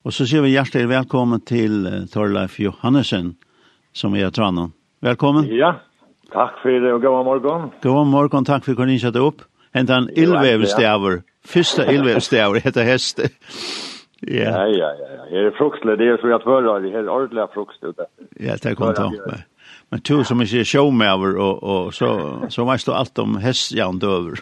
Og så sier vi hjertelig velkommen til Torleif Johannesen, som er tranen. Velkommen. Ja, takk for det, og god morgen. God morgen, takk for at du satte opp. Hent en illvevstaver, første illvevstaver, heter hest. ja. ja, ja, ja. Her er fruktelig, det er så jeg tørre, det er ordentlig frukt ute. Ja, det kan ta. Men, men to som ikke er showmaver, og, og så, så veist du alt om hestjant over.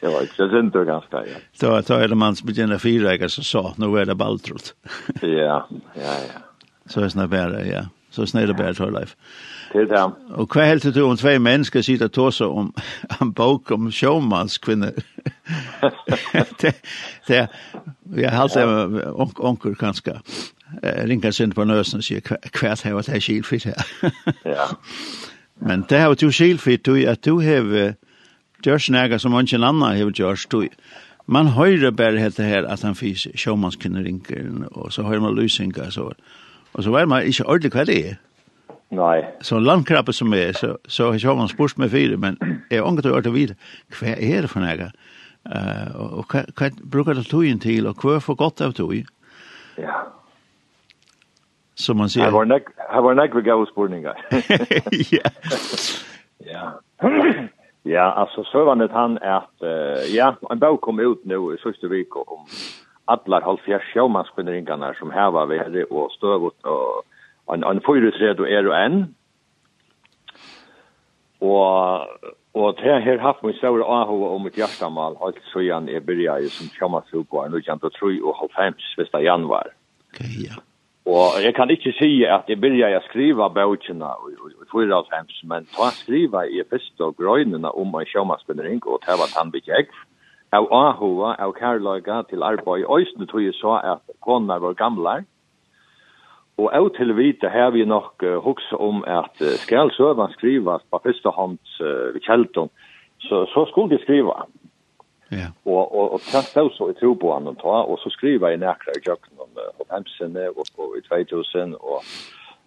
Jag vet inte, synd du ganske, Ja. Så så är det man som begynner fyra jag så sa nå er det baltrot. ja, ja, ja. Så er det bara, ja. Så er det bara tror Til Det Og hva vad helt du om tve mennesker sitter tosa om en bok om showmans det det vi har alltid onker, kanskje. rinkar sind på nösen och säger kvärt här vad det är skilfritt her? ja. Men det har du skilfritt du at du har gjørs nega som ikke en annen har gjort tog. Man høyre bare helt det her at han fys sjåmanskinneringer, og så høyre man lysinga, så, og så var man ikke ordentlig hva det er. Nei. Så landkrabbe som er, så, så har man spurt med fire, men jeg ångat å gjøre det videre, hva er det for nega? Uh, og, og hva, hva bruker det togjen til, og hva er for godt av tog? Ja. Som man sier. Her var nek, her var nek vi gav spurningar. ja. Ja. Ja, alltså så var det han att uh, ja, en bok kom ut nu i sista veckan om allar halvfjärs sjömanskvinneringarna som här var värre och stövut och en, en fyrisred och är och en. Och och det här haft mig stora ahu om mitt hjärtamal allt så igen är började som sjömansfotboll nu kan då tro och halvfems första januari. Okej, okay, ja. Og jeg kan ikke si at jeg begynte å skrive bøkene i 1994, men ta skriva i første og grøynene om en sjømaspinnering, og det var han bygde jeg. Av Ahoa, av Kærløyga til arbeid i Øysten, tror jeg så at konene var gamle. Og av til vite har vi nok uh, hukse om at uh, skal søvann skrivas på første hånd uh, ved kjelton, så, så skulle de skriva. Yeah. og og och kan så så i tro på honom ta og så skriva i näkra i köken om på hemsen og og i 2000 og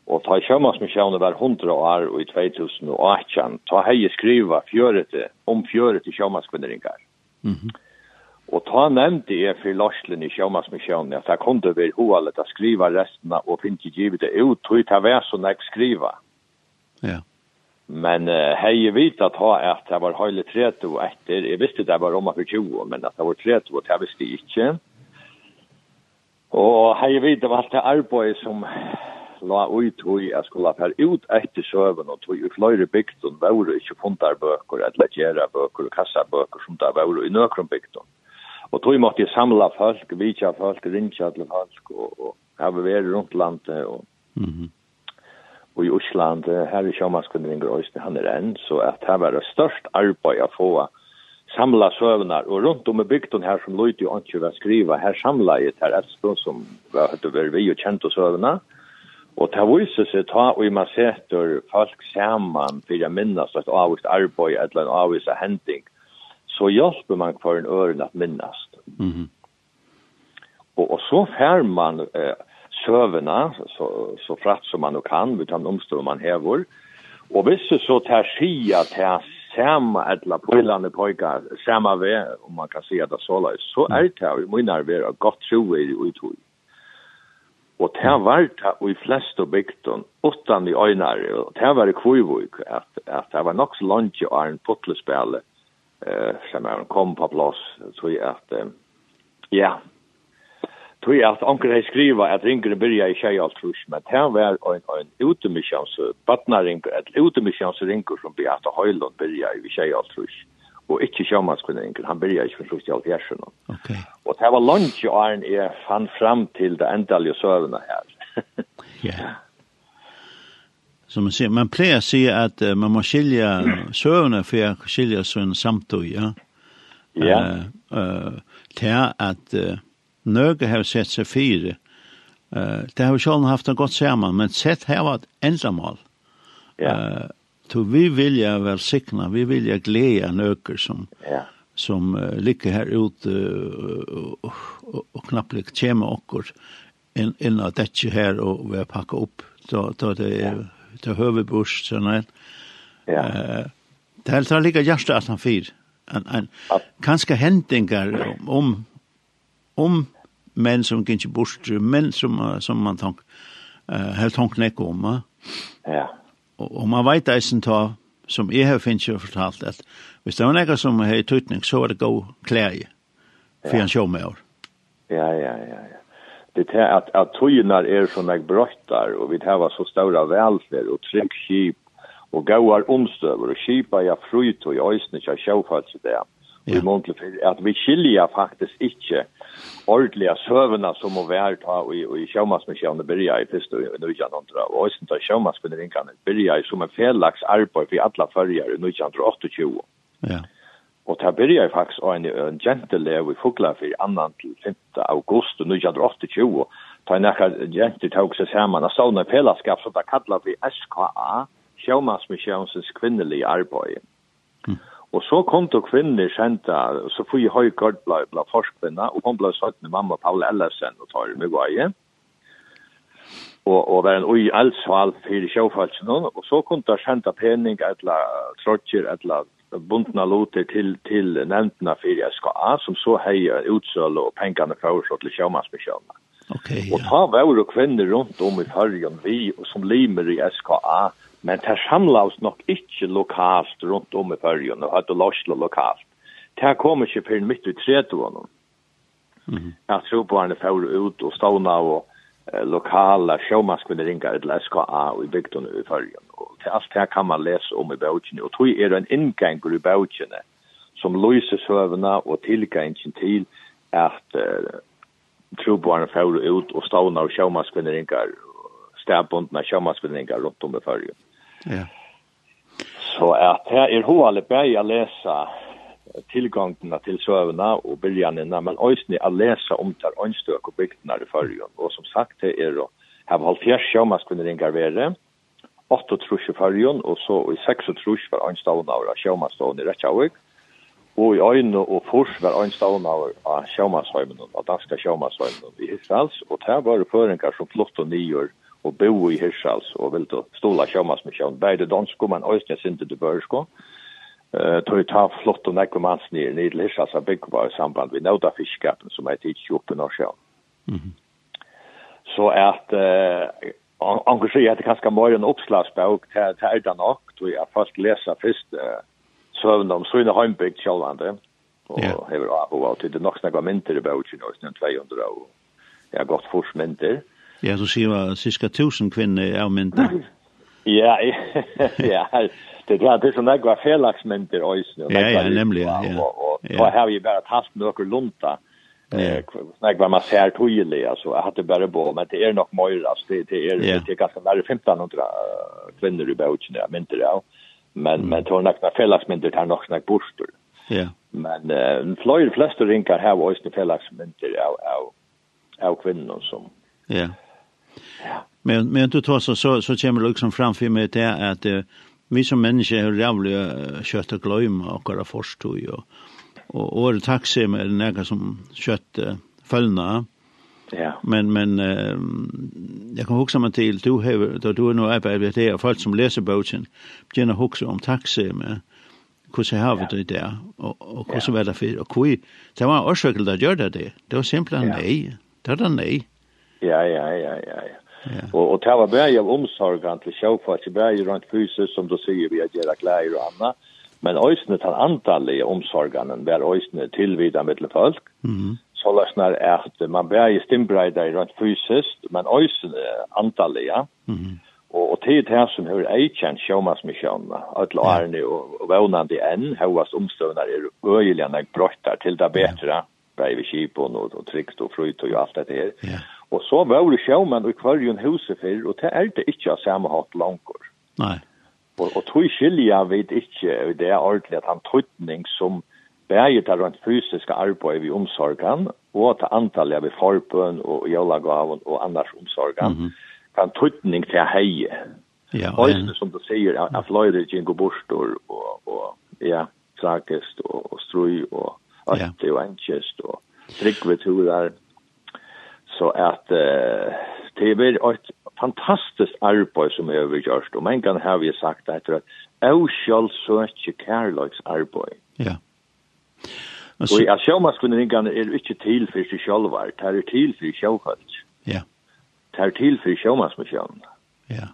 og ta kömas med sjön över 100 år og i 2018 ta hej skriva fjörete om fjörete kömas kvinneringar. Mhm. Mm och ta nämnde jag for Larslen i kömas at sjön att jag kunde väl ho alla att skriva resterna och inte givet det ut och ta være sånn jeg skriver. Ja. Yeah. Men eh hej vet att ha att det var höjligt treto och efter. Jag visste det var om for 20 men att det var treto, og det visste jag inte. Och hej vet det var det arbeid som la ut hur jeg skulle per ut etter søven och tog i flöjre bygden, och var det ikke fundar böcker att lägga böcker och kassa böcker som där var i nøkron bygden. Och tog måtte jeg samla folk, vitja folk, rinja til folk och, och ha varit runt landet och mm -hmm og i Osland, her i sjåmannskunninger Øystein, han er enn, så at her var det størst arbeid å få samla søvnar, og rundt om i bygden her som Lloyd jo ikke var skriva, her samla jeg til Espen som var høyt over vi og kjent og søvnar. og det viser seg ta og i masseter folk saman for jeg minnes et avvist arbeid eller en avvist hending, så hjelper man for en øren at minnes. Mm -hmm. og, og så fær man... Eh, sövna så så fratt som man kan vi utan omstår man hever. Og hvis visst så tar skia til här samma alla pojlande pojkar samma vä om man kan se att så så er det här vi menar vi har gott tro i uttog. Og det var det i flest av bygden, utan i öjnare, og det var det kvivvik, at, at det var nok så langt långt i en Potlespel, eh, som er kom på plats, så at, eh, ja, tog jeg at anker jeg skriva at ringene byrja i tjei alt trus, men det var en, en utemissjans, badnaringer, et utemissjans ringer som Beata Høylund byrja i tjei alt trus, og ikke sjamanskunninger, han byrja ikke for i alt gjersene. Okay. Og det var lunch lunge åren jeg fann fram til det endelige søvende her. Ja. Som man sier, man pleier å si at uh, man må skilja søvende for å skilja sånn samtid, ja? Ja. Uh, uh, til at... Uh, nøge har sett seg fire. Uh, det har sjålen haft en godt sammen, men sett har vært ensamål. Ja. Uh, to vi vilja velsikna, vi vilja gleda nøker som, ja. som uh, ligger her ute uh, og, og, og knapplik kjema okkur inn, inn av dette her og vi har pakket opp da, da det er ja. til høvebors sånn her. Ja. Uh, det er helt ligger hjertet at han fyr. En, en, kanskje hendingar om, om om menn som gikk bort, menn som, som man tank, uh, helt tank nek om. Uh. Ja. Og, og man vet eisen ta, som jeg har finnes jo fortalt, at hvis det var nekka som har i tøytning, så var det god klæje, for ja. en år. Ja, ja, ja, ja. Det er at, at tøynar er som jeg brøttar, og vi tar så stora velfer, og trygg kip, og gauar omstøver, og kipa ja frut, og i øysene ikke har i det. Ja ja. i mån til at vi skiljer faktisk ikke ordentlige søvnene som må være ta i, i sjømannsmisjonen byrja i første og nødvendig og også ta sjømannsbyrringene byrja i som en felaks arbeid for alle førjer i 1928. Ja. Og det byrja faktisk av en, en gentelev i Fuglafyr annan til 5. august 1928. Ta en akka jenter tog seg saman og sånne fellesskap som det kallar vi SKA, sjømannsmisjonens kvinnelige arbeid. Mm. Og så kom to kvinner kjente, så får jeg høykart bla, bla forskvinna, og hun ble satt med mamma Paul Ellesen og tar med vei. Og, og var en ui eldsval for sjåfalsen, og så kom det kjente pening, eller trotjer, eller bundna loter til, til nevntene for SKA, som så heier utsøl og pengene for oss til sjåmannsmisjonen. Okay, ja. Og ta var og kvinner rundt om i fargen vi, og som limer i SKA, Men det samlas nok ikke lokalt rundt om i fyrjen, og hadde lorsla lokalt. Det kom ikke for midt i tredje Mm. Jeg tror på henne får ut og stående og eh, lokale sjåmaskvinner ringer til SKA og i bygden i fyrjen. Og til alt det kan man lese om i bøkene. Og tog er det en innganger i bøkene som lyser søvnene og tilgangen til at eh, tro på får ut og stående og sjåmaskvinner ringer stabundna rundt om i fyrjun. Ja. Så at her er hovedet bare å lese tilgangene til søvnene og byrjanene, men også å lese om der ønstøk og bygdene i førjen. Og som sagt, det er å ha holdt her sjømaskvinner inkarvere, 8 trus i førjen, og så i 6 trus var ønstavene av sjømaskvinner i Rettjavik, og i øyne og fors var ønstavene av sjømaskvinner, av danska sjømaskvinner i Israels, og det var føringer som flott og nyer og bo i Hirschals og vil du stola sjømannsmisjon. Beide dansko, men også sinte til børsko. Eh tog ta flott og nekko mans nir nir til Hirschals av bygg var i samband med nåda fiskkappen som er tidsi oppe i Norsjøen. Mm. Så at eh, Anker sier at det kanskje må en oppslagsbøk til, til Erda nok, tror jeg først leser først uh, søvn om Søyne Heimbygd sjølvande, og yeah. hever av og av til det nok snakka mynter i bøkken, og snakka 200 og jeg har gått fors mynter. Ja, du sier cirka tusen kvinner er mynda. ja, ja, det er det som där går felaxmenter ösn och Ja, ja, nämligen, ja. og her har vi bara tatt noen lunta. Eh, snack vad man ser tydligt alltså jag hade bara på men det är nog mer alltså det det är det är ganska nära 1500 kvinnor i båten där men det men men tror nog några felaxmenter där nog snack borstor. Ja. Men eh flyr flesta rinkar här var ösn felaxmenter av av av kvinnor som. Ja. Men men du tar så så så kommer det liksom framför mig det att uh, vi som människor är jävliga uh, kött och glömma och våra förstoj och och och det taxi med några som kött uh, följna. Ja. Men men uh, jag kan huxa mig till du har då du är nog arbetat det och folk som läser boken begynner huxa om taxi med hur så har vi det där och och hur så väl det för och hur det var också att göra det. Det var simpelt nej. Det var nej. Ja, ja, ja, ja, ja. Ja. og det var bare av omsorgen till självfallet bär ju runt fysisk, som du sier, vi har gjerne klær og annat. Men ösnet han antalliga omsorganen där ösnet tillvida med folk. Mm. Så løsner at man bare ju stimbrejdar runt fysiskt men antallet, ja. Mm. Og, og tid her som hører eikjent sjåmansmisjonen, at lærne og, og vånande enn, høyest omstøvnar er øyeligene brøttar til det bedre, ja. bare ved kipen og, og trygt og fryt og alt dette her. Ja. Og så var det sjåmenn i kvarjon huset før, og det er det ikke av samme hatt langer. Nei. Og, og tog skilja vet ikke det er ordentlig at han tøytning som bæger til rundt fysiske arbeid ved omsorgen, og til antallet ved forbøn og jølagaven og annars omsorgen, mm -hmm. kan tøytning til heie. Ja, og en... som du sier, at fløyder ikke går bostor, og, og ja, trakest og, og strøy og alt ja. og enkjest og tryggveturer Så at uh, det er et fantastisk arbeid som er overgjørst. Og mange kan har vi sagt at det er jo selv søke kærløksarbeid. Ja. Og jeg ser man skulle ringe er ikke til for seg selv, det er til for sjøkalt. Ja. Det er til for sjømannsmisjonen. Ja.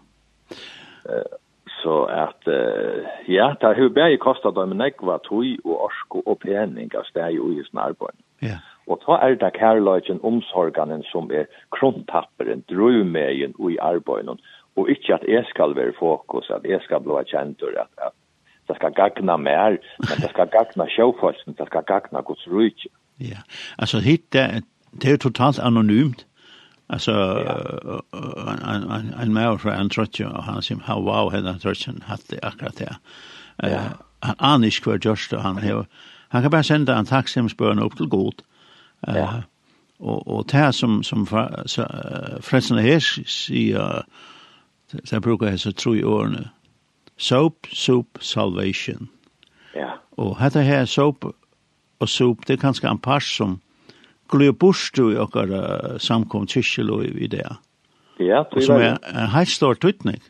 Så at, ja, det har jo bare kostet dem nekva tog og orsko og pening av steg og i sånn arbeid. Ja. Og ta er det kærløyden omsorganen som er krontapperen, drømmeien og i arbeiden, og ikke at jeg skal være fokus, at jeg skal bli kjent, at, at det skal gagna mer, men det skal gagna sjåfolsen, det skal gagna gods rujtje. Ja, altså hit, det, det er totalt anonymt. Altså, en en mer fra en trøtje, og han sier, how wow, henne trøtjen hatt det akkurat det. Ja. Han aner ikke hva gjørst, og han, han kan bare sende en takksimsbøren opp til god, Ja. Og, og det som, som frelsene her sier, så bruker jeg så tro i årene. Soap, soup, salvation. Ja. Og dette her soap og soup, det er kanskje en par som glur bort i okkar samkom tyskjel i det. Ja, det er. Som er en helt stor tøytning.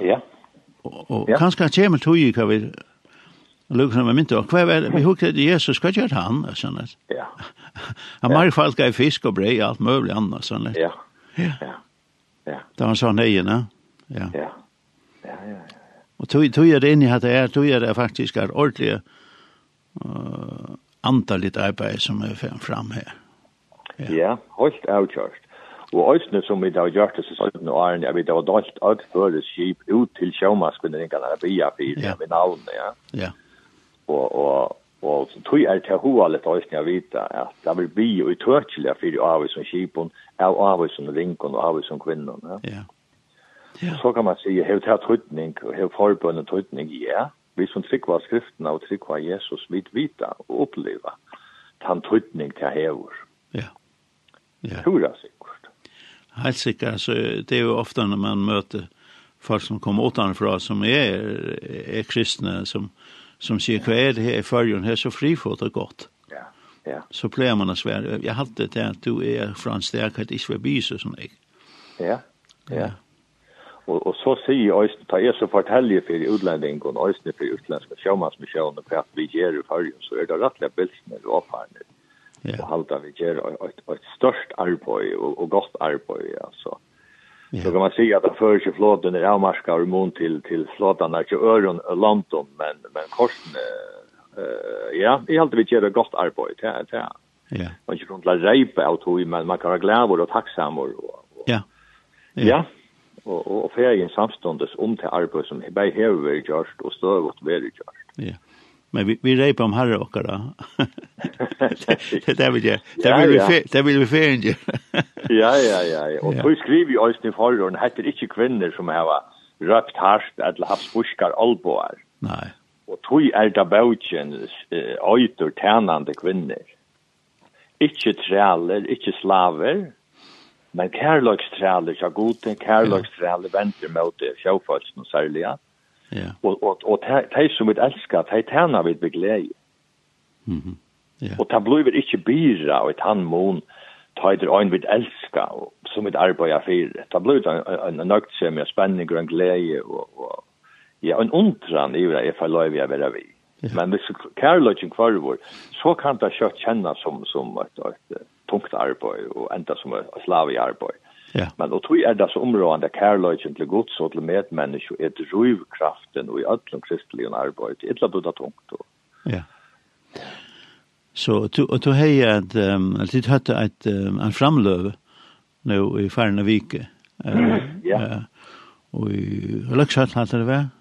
Ja. Og, og ja. kanskje kommer tog i hva vi Lukas var mynt och kvar vi hukte til Jesus hva gjør han sånn at. Ja. Han var falsk gav fisk och brej allt möjligt annat sånt. Ja. Ja. Ja. Da var sån egen, Ja. Ja. Ja, ja. Og tog tog jag det in i att det är tog jag det faktiskt är ordentligt eh antalet arbeid som er fram her. Ja, ja helt avgjort. Og øysene som vi da har gjort det og årene, er vi da var dalt alt før skip ut til sjåmaskvinningene av Bia 4 med navnet, ja. Ja og, og, og tog er til hoa litt av å vita at det vil bli og utørkelig for av som kipen, av av som rinkon og av som kvinnon. Ja. ja. ja. Så kan man si, hev til tøytning, hev forbundet tøytning, ja. Vi som trykva skriftene og trykva Jesus, vi vita og oppleva tan tøytning til hever. Ja. ja. Tura sikkert. Helt sikkert, altså, det er jo ofte når man møter folk som kommer utanfra som er, er kristne, som, som sier hva er det her i fyrjon her så frifot og godt. Ja, ja. Så pleier man å svære. Jeg hadde det at du er fra en sterk at ikke vil byse som jeg. Ja, ja. Og, og så sier Øysten, ta jeg så forteller for utlendingen og Øysten for utlendiske sjømannsmisjoner for at vi gjør i fargen, så er det rettelig bilsene og oppfarende. Ja. Og halte vi gjør et, et, et størst arbeid og, og godt arbeid, altså. Ja Så kan man säga att den första flåten är avmarskar i mån till, till flåtan där till Öron och men, men korsen, uh, ja, i allt vi gör ett gott arbete, ja, ja. Ja. Man kan inte rejpa av tog, men man kan vara glad och tacksam Och, och, ja. Ja. Och, och, och färgen samståndes om till arbete som bara har varit gjort och stövåt varit gjort. Ja. Men vi, vi reipa om herre okkara. det, det vil jeg. Det vil vi, fe, det vil vi ferien gjøre. ja, ja, ja. Og så skriver vi også i forhånd, heter ikke kvinner som har røpt hardt eller haft buskar alboar. Nei. Og tog er da bautjen øyter tænande kvinner. Ikke træler, ikke slaver, men kærløkstræler, ja goden, kærløkstræler venter mot det, sjåfalsen og særligere Ja. Og og og tei som við elska, tei terna við beglei. Mhm. Ja. Og ta blúvir ikki bira og han mun tøyder ein við elska og sum við arbeiða fyrir. Ta blúvir ein nøgt sem er spenning og gleði og og ja, ein undran yvir er for loyvi að vera við. Men hvis kærløgjen kvarvor, så kan det kjøtt kjennes som, som et, et tungt arbeid og enda som et slavig arbeid. Ja. Men og tog er det så områdende kærløyken til gods og til medmenneske er drivkraften og i ødlom kristelige arbeid. Et eller annet tungt. Og. Ja. Så du, og du hei at um, at du hatt et um, en framløve nå i Færne Vike. Uh, ja. Uh, og i Løkshatt hatt det vært?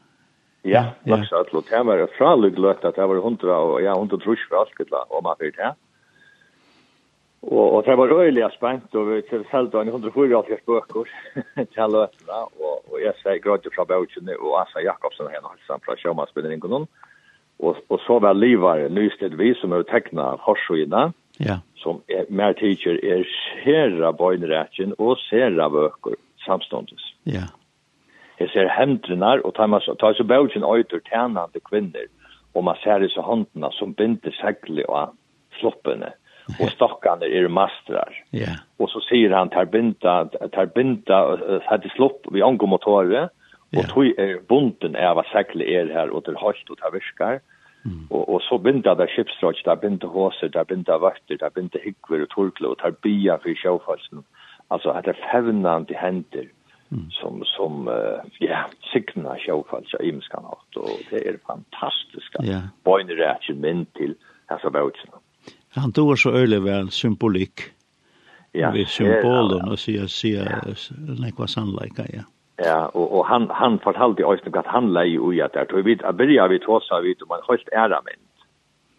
Ja, Løkshatt. Og det var fralig løtt at det var hundra og ja, hundra trus for alt, og man fyrt her. Og, og det var øyelig spent, og vi kunne selge en 184 bøker til løtene, og, og jeg sier grønne fra Bøkene og Asa Jakobsen henne halsen fra Sjømannsbindningen noen. Og, og så var Livar Nystedvi som er tekna Horsøyene, ja. som er, mer teacher er sera bøgneretjen og sera bøker samståndes. Ja. Jeg ser hendene, og tar, man, tar så Bøkene øyter tjenende kvinner, og man ser disse håndene som binder segler og sloppene. Ja och stockarna är mastrar. Ja. Yeah. Och så säger han tarbinta tarbinta hade slopp vi angår motorer och tog är bunden är vad säkert är här och det hållt och det viskar. Mm. Och och så binda där chipsrotch där binda hoser där binda vakter där binda hyggver och torklo och tarbia för sjöfalsen. Alltså att det fävnan till händer mm. som som uh, ja signa sjöfallen så imskan åt och det är fantastiska. Yeah. Bojner rätt till alltså våtsen. Mm han tog så øyelig vel symbolikk. Ja. Vi symbolen og sier, sier, ja. nekva sannleika, ja. Ja, og, og han, han fortalte i nok at han leie ui at det. Vi begynner vi tåsa vidt om en høyst æra mynd.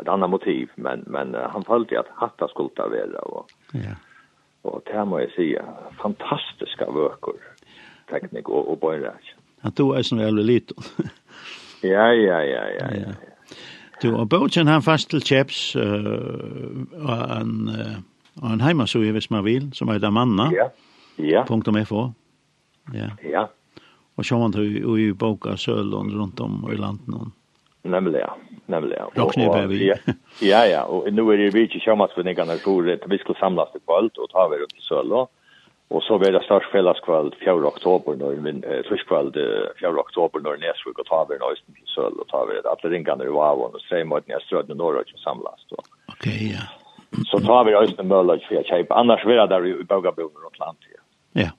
Et annet motiv, men, men han fortalte at hatta skulle ta være. Og, ja. og det må jeg si, fantastiske vøker, teknikk og, og bøyre. Han tog eisen veldig lite. ja, ja, ja, ja, ja. ja. Du, og bøtjen han fast til Kjeps uh, og en, uh, en heimasøye, hvis man vil, som er da Manna. Ja. Ja. Punktum FO. Ja. Ja. Og så man tog i boka Sølund rundt om i landet Nemlig, ja. Nemlig, ja. Og, vi. ja, ja, og nå er det vi ikke kjømmast for at vi skal samlas til kvalt og ta vi rundt Sølund. Og så blir det størst felleskvall 4. oktober, når min eh, fyrskvall 4. oktober, når Nesvig og Taver og Østen til Søl, og Taver, alle ringene i Vavon, og Streimøtten, jeg strødde Norrøk og samlast. Og. Ok, ja. Så Taver og Østen Mølløk for jeg kjøper, annars vil jeg der i Bøgabogen rundt landet. Ja.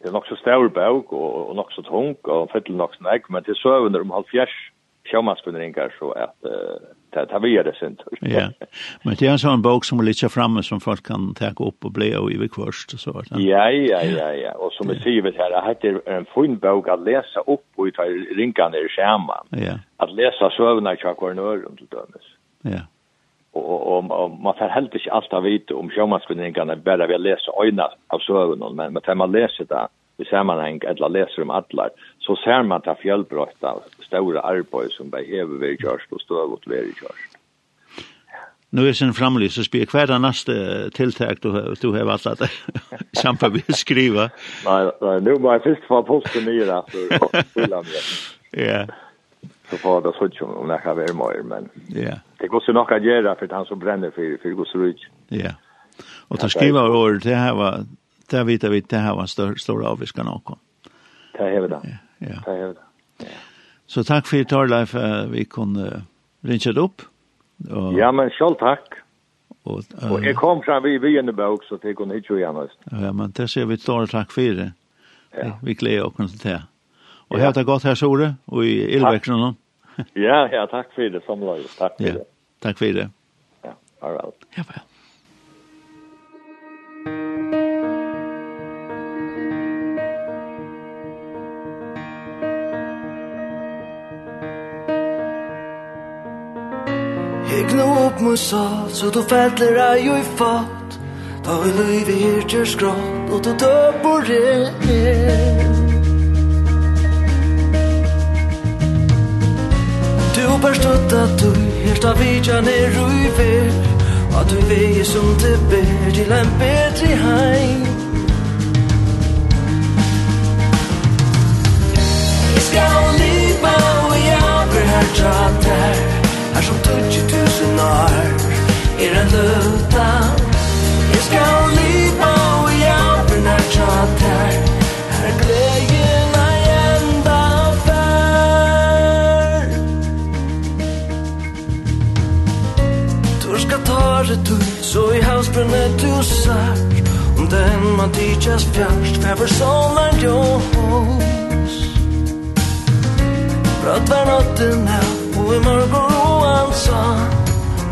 Det er nok så stor bøg, og, og nok så tung, og fyller nok så nek, men til søvner om halvfjers, sjåmannskvinneringar, så at... Uh, det tar vi det sent. Ja. Men det är en sån bok som är lite framme som folk kan ta upp och bli och i kvarst och så vart. Ja, ja, ja, ja. Och som vi ser vet här, det heter en fin bok att läsa upp och ta rinkan i skärmen. Ja. Att läsa sövna kvar kornör och så Ja. Och och och man får helt inte allt av vita om sjömanskunningarna bara vi läser öjna av sövna men men man läser det i sammanhang eller läser om allar så ser man ta fjällbrötta stora arboj som bär hever vi körs och stövot vi körs. Nu är sen framlys så spyr kvar nästa tilltag du du har varit att kämpa vi skriva. Nej, nej, nu var först för posten i där för fulla. Ja. Så får det så om det kan vara mer men. Ja. Det går så nog att göra för han som bränner för för går så ut. Ja. Och ta skriva ord, det här var det vet vi det här var en stor, stor avviskan också. Det är det. Ja. Det är det. Ja. Så tack för att Leif vi kunde ringa upp. Och... Ja, men själv tack. Och, uh... och jag kom fram i boken så det kunde hitta igen. Ja, men det ser vi tar tack för det. Ja. Vi klär oss till det. Och ja. det gott här Sore och i Elväxeln. ja, ja, tack för det som Leif. Tack för ja. det. Tack för det. Ja, all right. Ja, väl. upp mot salt Så du fettler er jo i fatt Da vi løyve her til skratt Og du dø på det Du bør støtta du Helt av vidja ned i ver At du veier som det ber Til en bedre heim. Jeg skal lipa og jeg bør her tja der Er som tøtje Even er du sart Om den man tidsas fjerst Kvever solen hos? Brøtt var natten her Og i morgon og roan sa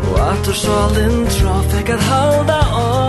Og at du sval atur solen traf Fekar halda av.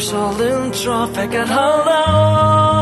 salen tra at halda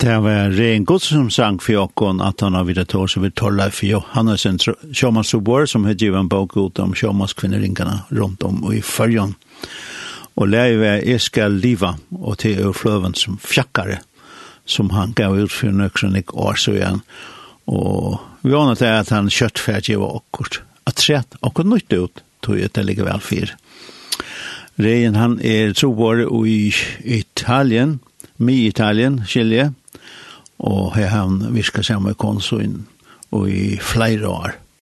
Det var Rein Gods som sang for okkon at han har vidt år så vi tåla for Johannesen som har givet en bok ut om Sjomas kvinneringarna rundt om og i fyrjon. Og leie var skal Liva og til Ørfløven som fjakkare som han gav ut for nøkronik år så igjen. Og vi aner til at han kjøttferdig var okkort. At trett okkort nytt ut tog det ligger vel fyr. Rein han er trobar i Italien, mi Italien, Kjelje, Og her han virka sammen med konsuln og i flere år.